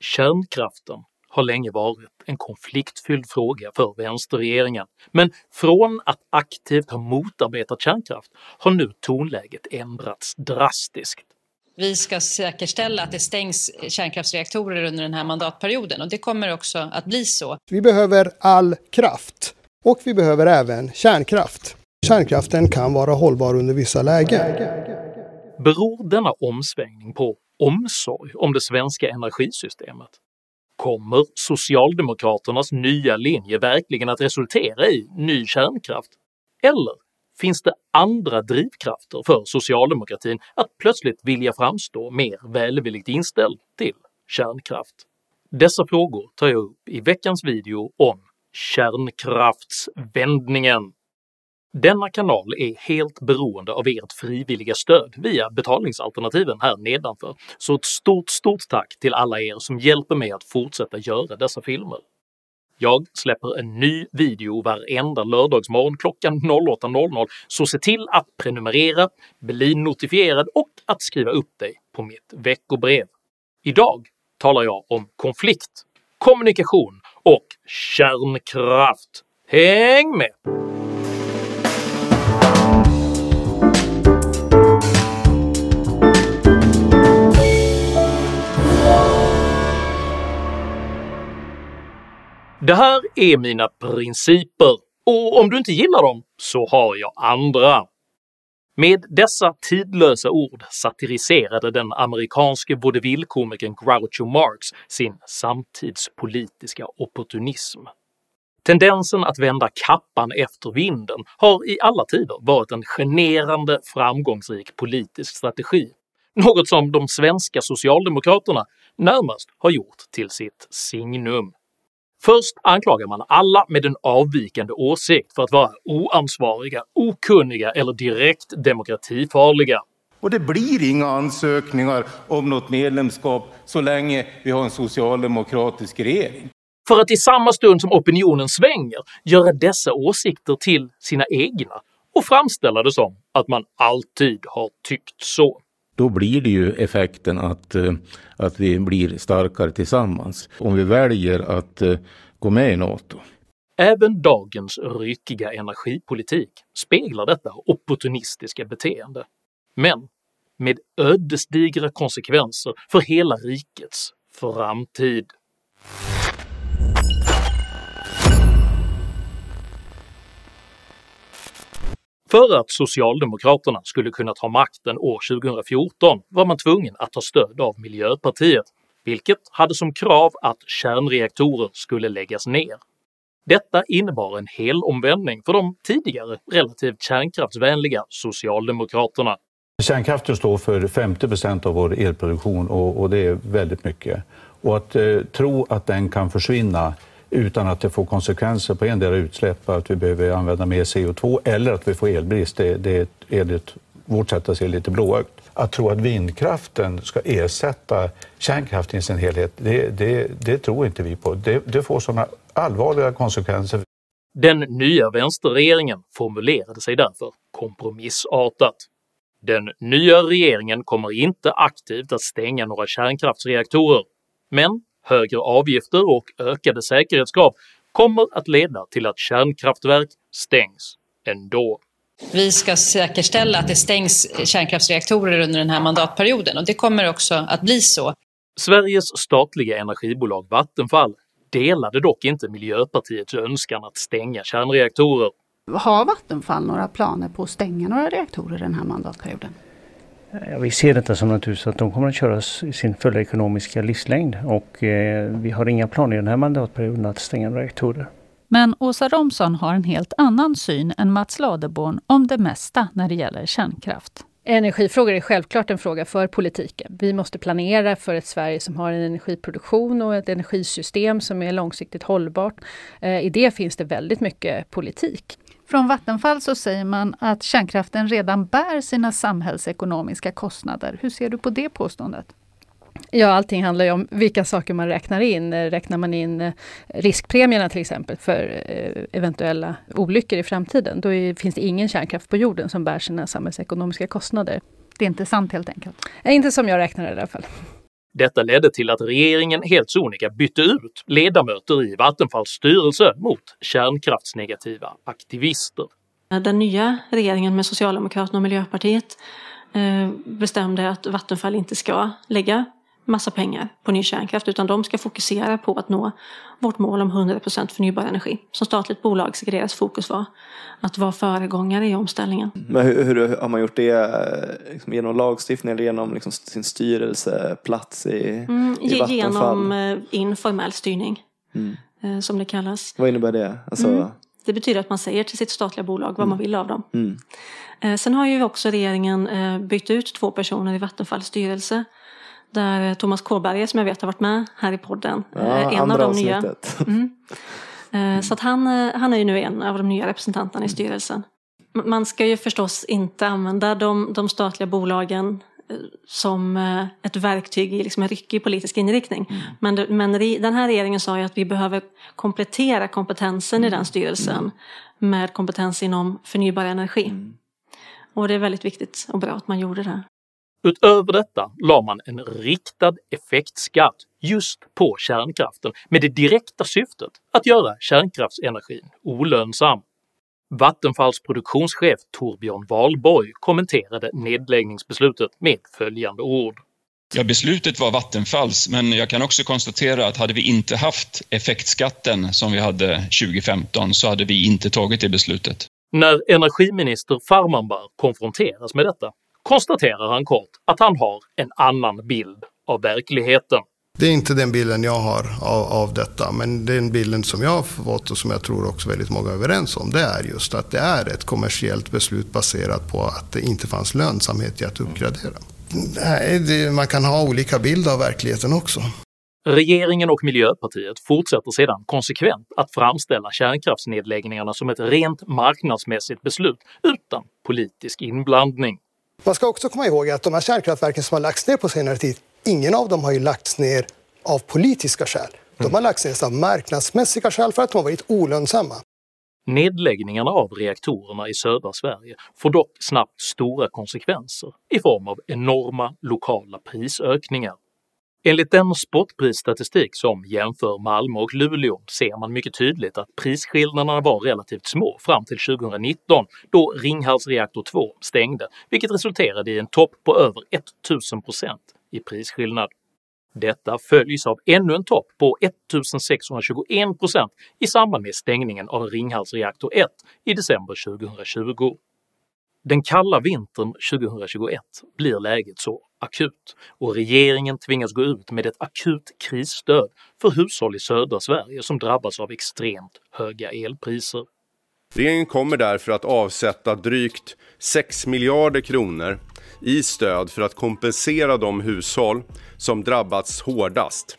Kärnkraften har länge varit en konfliktfylld fråga för vänsterregeringen, men från att aktivt ha motarbetat kärnkraft har nu tonläget ändrats drastiskt. Vi ska säkerställa att det stängs kärnkraftsreaktorer under den här mandatperioden och det kommer också att bli så. Vi behöver all kraft och vi behöver även kärnkraft. Kärnkraften kan vara hållbar under vissa lägen. Beror denna omsvängning på omsorg om det svenska energisystemet? Kommer socialdemokraternas nya linje verkligen att resultera i ny kärnkraft? Eller finns det andra drivkrafter för socialdemokratin att plötsligt vilja framstå mer välvilligt inställd till kärnkraft? Dessa frågor tar jag upp i veckans video om kärnkraftsvändningen. Denna kanal är helt beroende av ert frivilliga stöd via betalningsalternativen här nedanför, så ett stort stort tack till alla er som hjälper mig att fortsätta göra dessa filmer. Jag släpper en ny video varenda lördagsmorgon klockan 08.00 så se till att prenumerera, bli notifierad och att skriva upp dig på mitt veckobrev. Idag talar jag om konflikt, kommunikation och kärnkraft. Häng med! Det här är mina principer, och om du inte gillar dem så har jag andra. Med dessa tidlösa ord satiriserade den amerikanske vaudeville-komikern Groucho Marx sin samtidspolitiska opportunism. Tendensen att vända kappan efter vinden har i alla tider varit en generande framgångsrik politisk strategi, något som de svenska socialdemokraterna närmast har gjort till sitt signum. Först anklagar man alla med en avvikande åsikt för att vara oansvariga, okunniga eller direkt demokratifarliga. Och det blir inga ansökningar om något medlemskap så länge vi har en socialdemokratisk regering. För att i samma stund som opinionen svänger göra dessa åsikter till sina egna och framställa det som att man alltid har tyckt så då blir det ju effekten att, eh, att vi blir starkare tillsammans. Om vi väljer att eh, gå med i Nato. Även dagens ryckiga energipolitik speglar detta opportunistiska beteende, men med ödesdigra konsekvenser för hela rikets framtid. För att socialdemokraterna skulle kunna ta makten år 2014 var man tvungen att ta stöd av Miljöpartiet, vilket hade som krav att kärnreaktorer skulle läggas ner. Detta innebar en helomvändning för de tidigare relativt kärnkraftsvänliga socialdemokraterna. Kärnkraften står för 50% av vår elproduktion och, och, det är väldigt mycket. Och att eh, tro att den kan försvinna utan att det får konsekvenser på endera utsläpp, att vi behöver använda mer CO2 eller att vi får elbrist. Det, det är enligt vårt sätt att se lite blåögt. Att tro att vindkraften ska ersätta kärnkraften i sin helhet, det, det, det tror inte vi på. Det, det får sådana allvarliga konsekvenser. Den nya vänsterregeringen formulerade sig därför kompromissartat. Den nya regeringen kommer inte aktivt att stänga några kärnkraftsreaktorer, men högre avgifter och ökade säkerhetskrav kommer att leda till att kärnkraftverk stängs ändå. Vi ska säkerställa att det stängs kärnkraftsreaktorer under den här mandatperioden och det kommer också att bli så. Sveriges statliga energibolag Vattenfall delade dock inte Miljöpartiets önskan att stänga kärnreaktorer. Har Vattenfall några planer på att stänga några reaktorer den här mandatperioden? Ja, vi ser detta som naturligtvis att de kommer att köras i sin fulla ekonomiska livslängd och eh, vi har inga planer i den här mandatperioden att stänga reaktorer. Men Åsa Romson har en helt annan syn än Mats Ladeborn om det mesta när det gäller kärnkraft. Energifrågor är självklart en fråga för politiken. Vi måste planera för ett Sverige som har en energiproduktion och ett energisystem som är långsiktigt hållbart. Eh, I det finns det väldigt mycket politik. Från Vattenfall så säger man att kärnkraften redan bär sina samhällsekonomiska kostnader. Hur ser du på det påståendet? Ja, allting handlar ju om vilka saker man räknar in. Räknar man in eh, riskpremierna till exempel för eh, eventuella olyckor i framtiden, då finns det ingen kärnkraft på jorden som bär sina samhällsekonomiska kostnader. Det är inte sant helt enkelt? Inte som jag räknar i alla fall. Detta ledde till att regeringen helt sonika bytte ut ledamöter i Vattenfalls styrelse mot kärnkraftsnegativa aktivister. Den nya regeringen med Socialdemokraterna och Miljöpartiet eh, bestämde att Vattenfall inte ska lägga massa pengar på ny kärnkraft utan de ska fokusera på att nå vårt mål om 100% förnybar energi. Som statligt bolag ska deras fokus vara att vara föregångare i omställningen. Men hur, hur har man gjort det liksom genom lagstiftning eller genom liksom sin styrelseplats i, mm, i Vattenfall? Genom eh, informell styrning mm. Eh, som det kallas. Vad innebär det? Alltså... Mm. Det betyder att man säger till sitt statliga bolag vad man mm. vill av dem. Mm. Eh, sen har ju också regeringen bytt ut två personer i Vattenfalls styrelse där Thomas Kåberger som jag vet har varit med här i podden. Ja, en av de nya. Mm. Mm. Så att han, eh, han är ju nu en av de nya representanterna i styrelsen. Man ska ju förstås inte använda de, de statliga bolagen eh, som ett verktyg i liksom en ryckig politisk inriktning. Mm. Men, men den här regeringen sa ju att vi behöver komplettera kompetensen mm. i den styrelsen med kompetens inom förnybar energi. Mm. Och det är väldigt viktigt och bra att man gjorde det. Utöver detta la man en riktad effektskatt just på kärnkraften med det direkta syftet att göra kärnkraftsenergin olönsam. Vattenfalls produktionschef Torbjörn Wahlborg kommenterade nedläggningsbeslutet med följande ord. Ja, beslutet var Vattenfalls, men jag kan också konstatera att hade vi inte haft effektskatten som vi hade 2015 så hade vi inte tagit det beslutet. När energiminister Farmanbar konfronteras med detta konstaterar han kort att han har en annan bild av verkligheten. Det är inte den bilden jag har av, av detta, men den bilden som jag har fått och som jag tror också väldigt många är överens om, det är just att det är ett kommersiellt beslut baserat på att det inte fanns lönsamhet i att uppgradera. Nej, det, man kan ha olika bild av verkligheten också. Regeringen och Miljöpartiet fortsätter sedan konsekvent att framställa kärnkraftsnedläggningarna som ett rent marknadsmässigt beslut utan politisk inblandning. Man ska också komma ihåg att de här kärnkraftverken som har lagts ner på senare tid, ingen av dem har ju lagts ner av politiska skäl. De har lagts ner av marknadsmässiga skäl för att de har varit olönsamma. Nedläggningarna av reaktorerna i södra Sverige får dock snabbt stora konsekvenser i form av enorma lokala prisökningar Enligt den spotprisstatistik som jämför Malmö och Luleå ser man mycket tydligt att prisskillnaderna var relativt små fram till 2019 då Ringhals reaktor 2 stängde, vilket resulterade i en topp på över 1000% i prisskillnad. Detta följs av ännu en topp på 1621% i samband med stängningen av Ringhals reaktor 1 i december 2020. Den kalla vintern 2021 blir läget så akut och regeringen tvingas gå ut med ett akut krisstöd för hushåll i södra Sverige som drabbas av extremt höga elpriser. Regeringen kommer därför att avsätta drygt 6 miljarder kronor i stöd för att kompensera de hushåll som drabbats hårdast.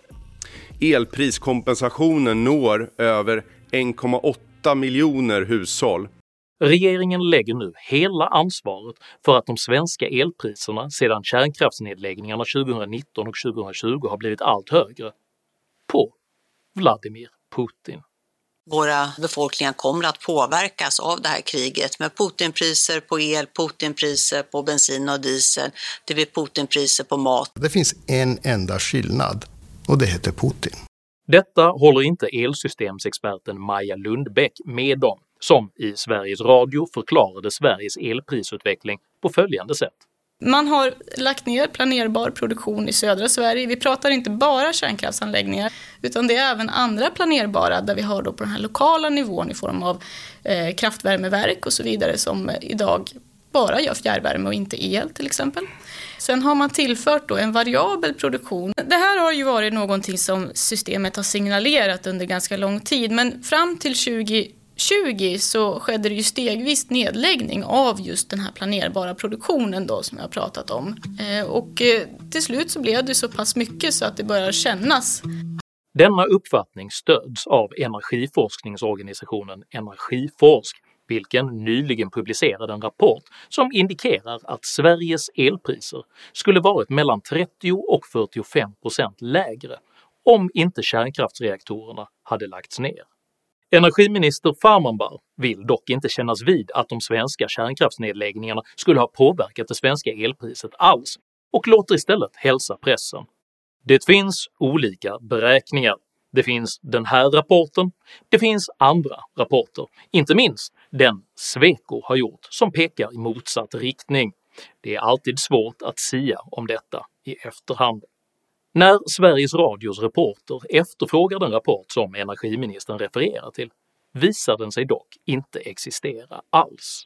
Elpriskompensationen når över 1,8 miljoner hushåll Regeringen lägger nu hela ansvaret för att de svenska elpriserna sedan kärnkraftsnedläggningarna 2019 och 2020 har blivit allt högre på Vladimir Putin. Våra befolkningar kommer att påverkas av det här kriget med Putinpriser på el, Putinpriser på bensin och diesel, det blir Putinpriser på mat. Det finns en enda skillnad och det heter Putin. Detta håller inte elsystemsexperten Maja Lundbäck med om som i Sveriges Radio förklarade Sveriges elprisutveckling på följande sätt. Man har lagt ner planerbar produktion i södra Sverige. Vi pratar inte bara kärnkraftsanläggningar utan det är även andra planerbara där vi har då på den här lokala nivån i form av eh, kraftvärmeverk och så vidare som idag bara gör fjärrvärme och inte el till exempel. Sen har man tillfört då en variabel produktion. Det här har ju varit någonting som systemet har signalerat under ganska lång tid men fram till 20 2020 så skedde det ju stegvis nedläggning av just den här planerbara produktionen då som jag har pratat om. Eh, och eh, till slut så blev det så pass mycket så att det börjar kännas. Denna uppfattning stöds av energiforskningsorganisationen Energiforsk vilken nyligen publicerade en rapport som indikerar att Sveriges elpriser skulle varit mellan 30 och 45% lägre om inte kärnkraftsreaktorerna hade lagts ner. Energiminister Farmanbar vill dock inte kännas vid att de svenska kärnkraftsnedläggningarna skulle ha påverkat det svenska elpriset alls och låter istället hälsa pressen Det finns olika beräkningar. Det finns den här rapporten, det finns andra rapporter, inte minst den Sweco har gjort som pekar i motsatt riktning. Det är alltid svårt att sia om detta i efterhand. När Sveriges Radios reporter efterfrågar den rapport som energiministern refererar till visar den sig dock inte existera alls.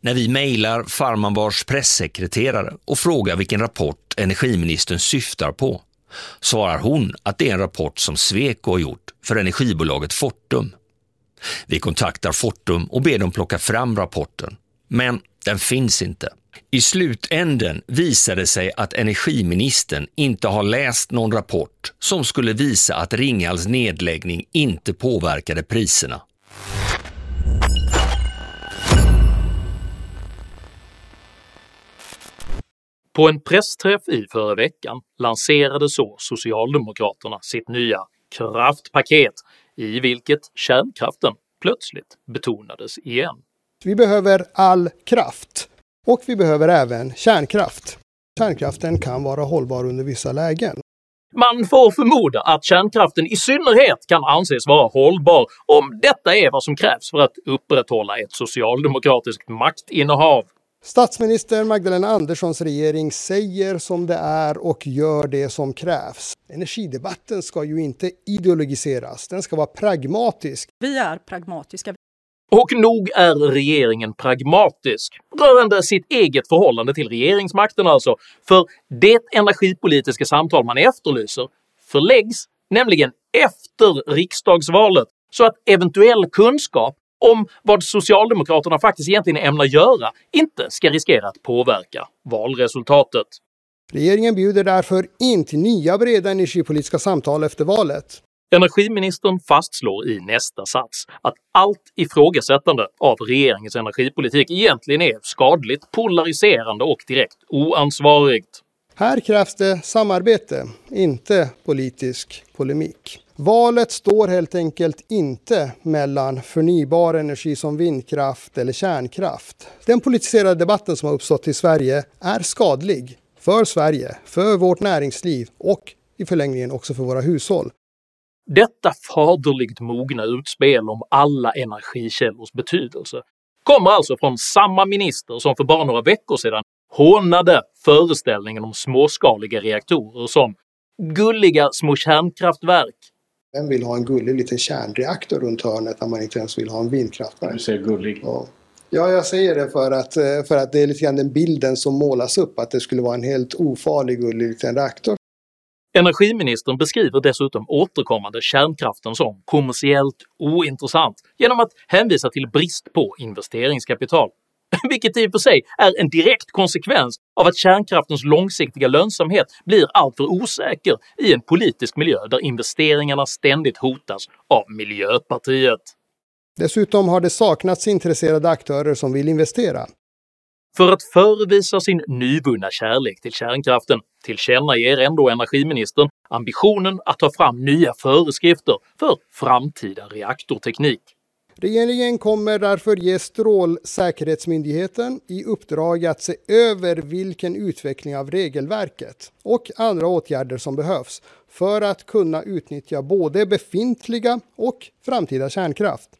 När vi mejlar Farmanbars pressekreterare och frågar vilken rapport energiministern syftar på svarar hon att det är en rapport som Sweco har gjort för energibolaget Fortum. Vi kontaktar Fortum och ber dem plocka fram rapporten, men den finns inte. I slutänden visade det sig att energiministern inte har läst någon rapport som skulle visa att Ringhals nedläggning inte påverkade priserna. På en pressträff i förra veckan lanserade så Socialdemokraterna sitt nya kraftpaket i vilket kärnkraften plötsligt betonades igen. Vi behöver all kraft och vi behöver även kärnkraft. Kärnkraften kan vara hållbar under vissa lägen. Man får förmoda att kärnkraften i synnerhet kan anses vara hållbar om detta är vad som krävs för att upprätthålla ett socialdemokratiskt maktinnehav. Statsminister Magdalena Anderssons regering säger som det är och gör det som krävs. Energidebatten ska ju inte ideologiseras, den ska vara pragmatisk. Vi är pragmatiska. Och nog är regeringen pragmatisk, rörande sitt eget förhållande till regeringsmakten alltså, för det energipolitiska samtal man efterlyser förläggs nämligen efter riksdagsvalet så att eventuell kunskap om vad Socialdemokraterna faktiskt egentligen ämnar göra inte ska riskera att påverka valresultatet. Regeringen bjuder därför in till nya breda energipolitiska samtal efter valet. Energiministern fastslår i nästa sats att allt ifrågasättande av regeringens energipolitik egentligen är skadligt, polariserande och direkt oansvarigt. Här krävs det samarbete, inte politisk polemik. Valet står helt enkelt inte mellan förnybar energi som vindkraft eller kärnkraft. Den politiserade debatten som har uppstått i Sverige är skadlig för Sverige, för vårt näringsliv och i förlängningen också för våra hushåll. Detta faderligt mogna utspel om alla energikällors betydelse kommer alltså från samma minister som för bara några veckor sedan hånade föreställningen om småskaliga reaktorer som “gulliga små kärnkraftverk” Vem vill ha en gullig liten kärnreaktor runt hörnet när man inte ens vill ha en vindkraftverk? Du säger gullig. Ja. ja, jag säger det för att, eh, för att det är lite grann den bilden som målas upp, att det skulle vara en helt ofarlig gullig liten reaktor. Energiministern beskriver dessutom återkommande kärnkraften som kommersiellt ointressant genom att hänvisa till brist på investeringskapital vilket i och för sig är en direkt konsekvens av att kärnkraftens långsiktiga lönsamhet blir alltför osäker i en politisk miljö där investeringarna ständigt hotas av Miljöpartiet. Dessutom har det saknats intresserade aktörer som vill investera. För att förevisa sin nyvunna kärlek till kärnkraften tillkännager ändå energiministern ambitionen att ta fram nya föreskrifter för framtida reaktorteknik. Regeringen kommer därför ge Strålsäkerhetsmyndigheten i uppdrag att se över vilken utveckling av regelverket och andra åtgärder som behövs för att kunna utnyttja både befintliga och framtida kärnkraft.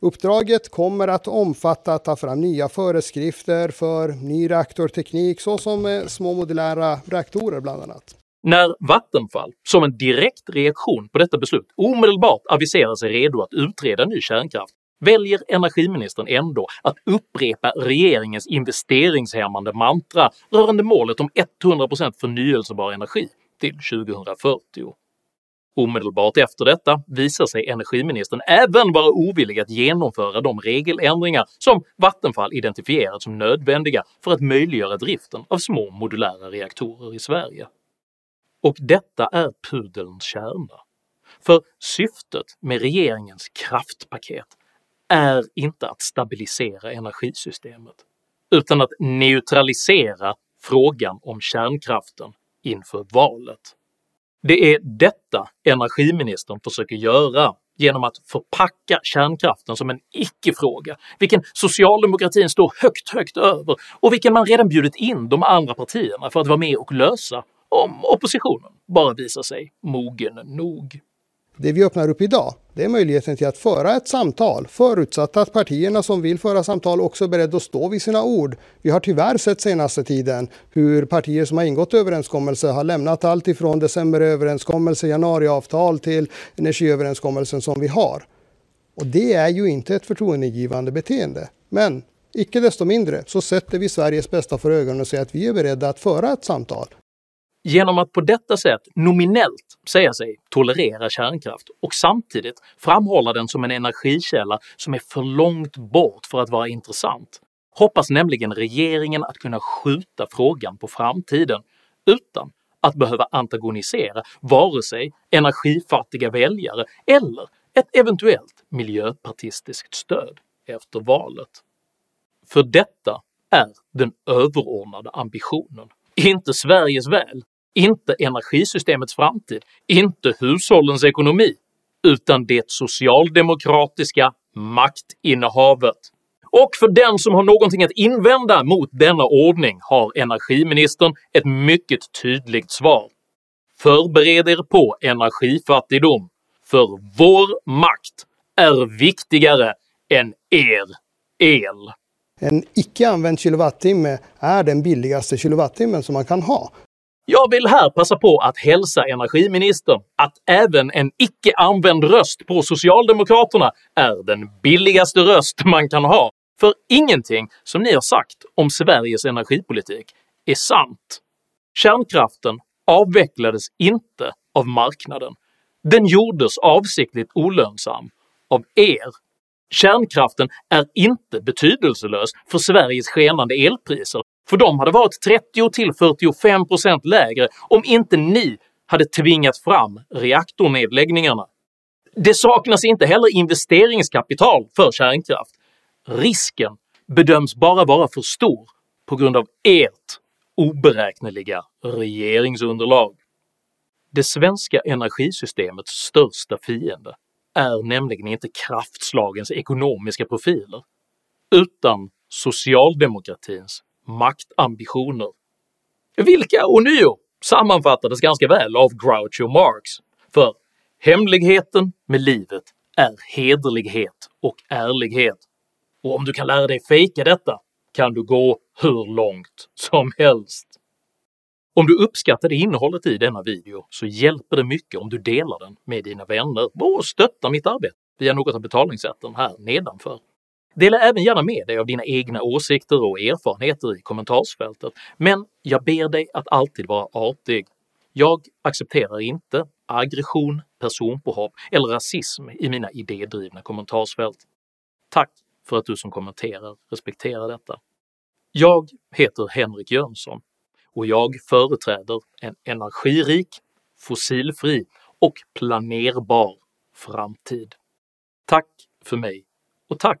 Uppdraget kommer att omfatta att ta fram nya föreskrifter för ny reaktorteknik såsom eh, små modulära reaktorer bland annat. När Vattenfall, som en direkt reaktion på detta beslut, omedelbart aviserar sig redo att utreda ny kärnkraft väljer energiministern ändå att upprepa regeringens investeringshämmande mantra rörande målet om 100% förnyelsebar energi till 2040. Omedelbart efter detta visar sig energiministern även vara ovillig att genomföra de regeländringar som Vattenfall identifierat som nödvändiga för att möjliggöra driften av små modulära reaktorer i Sverige. Och detta är pudelns kärna. För syftet med regeringens kraftpaket är inte att stabilisera energisystemet, utan att neutralisera frågan om kärnkraften inför valet. Det är detta energiministern försöker göra genom att förpacka kärnkraften som en icke-fråga, vilken socialdemokratin står högt, högt över och vilken man redan bjudit in de andra partierna för att vara med och lösa om oppositionen bara visar sig mogen nog. Det vi öppnar upp idag, det är möjligheten till att föra ett samtal, förutsatt att partierna som vill föra samtal också är beredda att stå vid sina ord. Vi har tyvärr sett senaste tiden hur partier som har ingått överenskommelser har lämnat allt ifrån decemberöverenskommelse, januariavtal till energiöverenskommelsen som vi har. Och det är ju inte ett förtroendegivande beteende. Men icke desto mindre så sätter vi Sveriges bästa för ögonen och säger att vi är beredda att föra ett samtal. Genom att på detta sätt nominellt säga sig tolerera kärnkraft och samtidigt framhålla den som en energikälla som är för långt bort för att vara intressant hoppas nämligen regeringen att kunna skjuta frågan på framtiden utan att behöva antagonisera vare sig energifattiga väljare eller ett eventuellt miljöpartistiskt stöd efter valet. För detta är den överordnade ambitionen, inte Sveriges väl, inte energisystemets framtid, inte hushållens ekonomi, utan det socialdemokratiska maktinnehavet. Och för den som har någonting att invända mot denna ordning har energiministern ett mycket tydligt svar. Förbered er på energifattigdom, för vår makt är viktigare än er el. En icke använd kilowattimme är den billigaste kilowattimmen som man kan ha. Jag vill här passa på att hälsa energiministern att även en icke använd röst på Socialdemokraterna är den billigaste röst man kan ha, för ingenting som ni har sagt om Sveriges energipolitik är sant. Kärnkraften avvecklades inte av marknaden. Den gjordes avsiktligt olönsam av er. Kärnkraften är inte betydelselös för Sveriges skenande elpriser för de hade varit 30 till 45% lägre om inte ni hade tvingat fram reaktornedläggningarna. Det saknas inte heller investeringskapital för kärnkraft. Risken bedöms bara vara för stor på grund av ert oberäkneliga regeringsunderlag. Det svenska energisystemets största fiende är nämligen inte kraftslagens ekonomiska profiler, utan socialdemokratins maktambitioner, vilka ånyo sammanfattades ganska väl av Groucho Marx, för hemligheten med livet är hederlighet och ärlighet, och om du kan lära dig fejka detta kan du gå hur långt som helst. Om du uppskattade innehållet i denna video så hjälper det mycket om du delar den med dina vänner och stöttar mitt arbete via något av betalningssätten här nedanför. Dela även gärna med dig av dina egna åsikter och erfarenheter i kommentarsfältet, men jag ber dig att alltid vara artig. Jag accepterar inte aggression, personpåhopp eller rasism i mina idédrivna kommentarsfält. Tack för att du som kommenterar respekterar detta. Jag heter Henrik Jönsson och jag företräder en energirik, fossilfri och planerbar framtid. Tack för mig och tack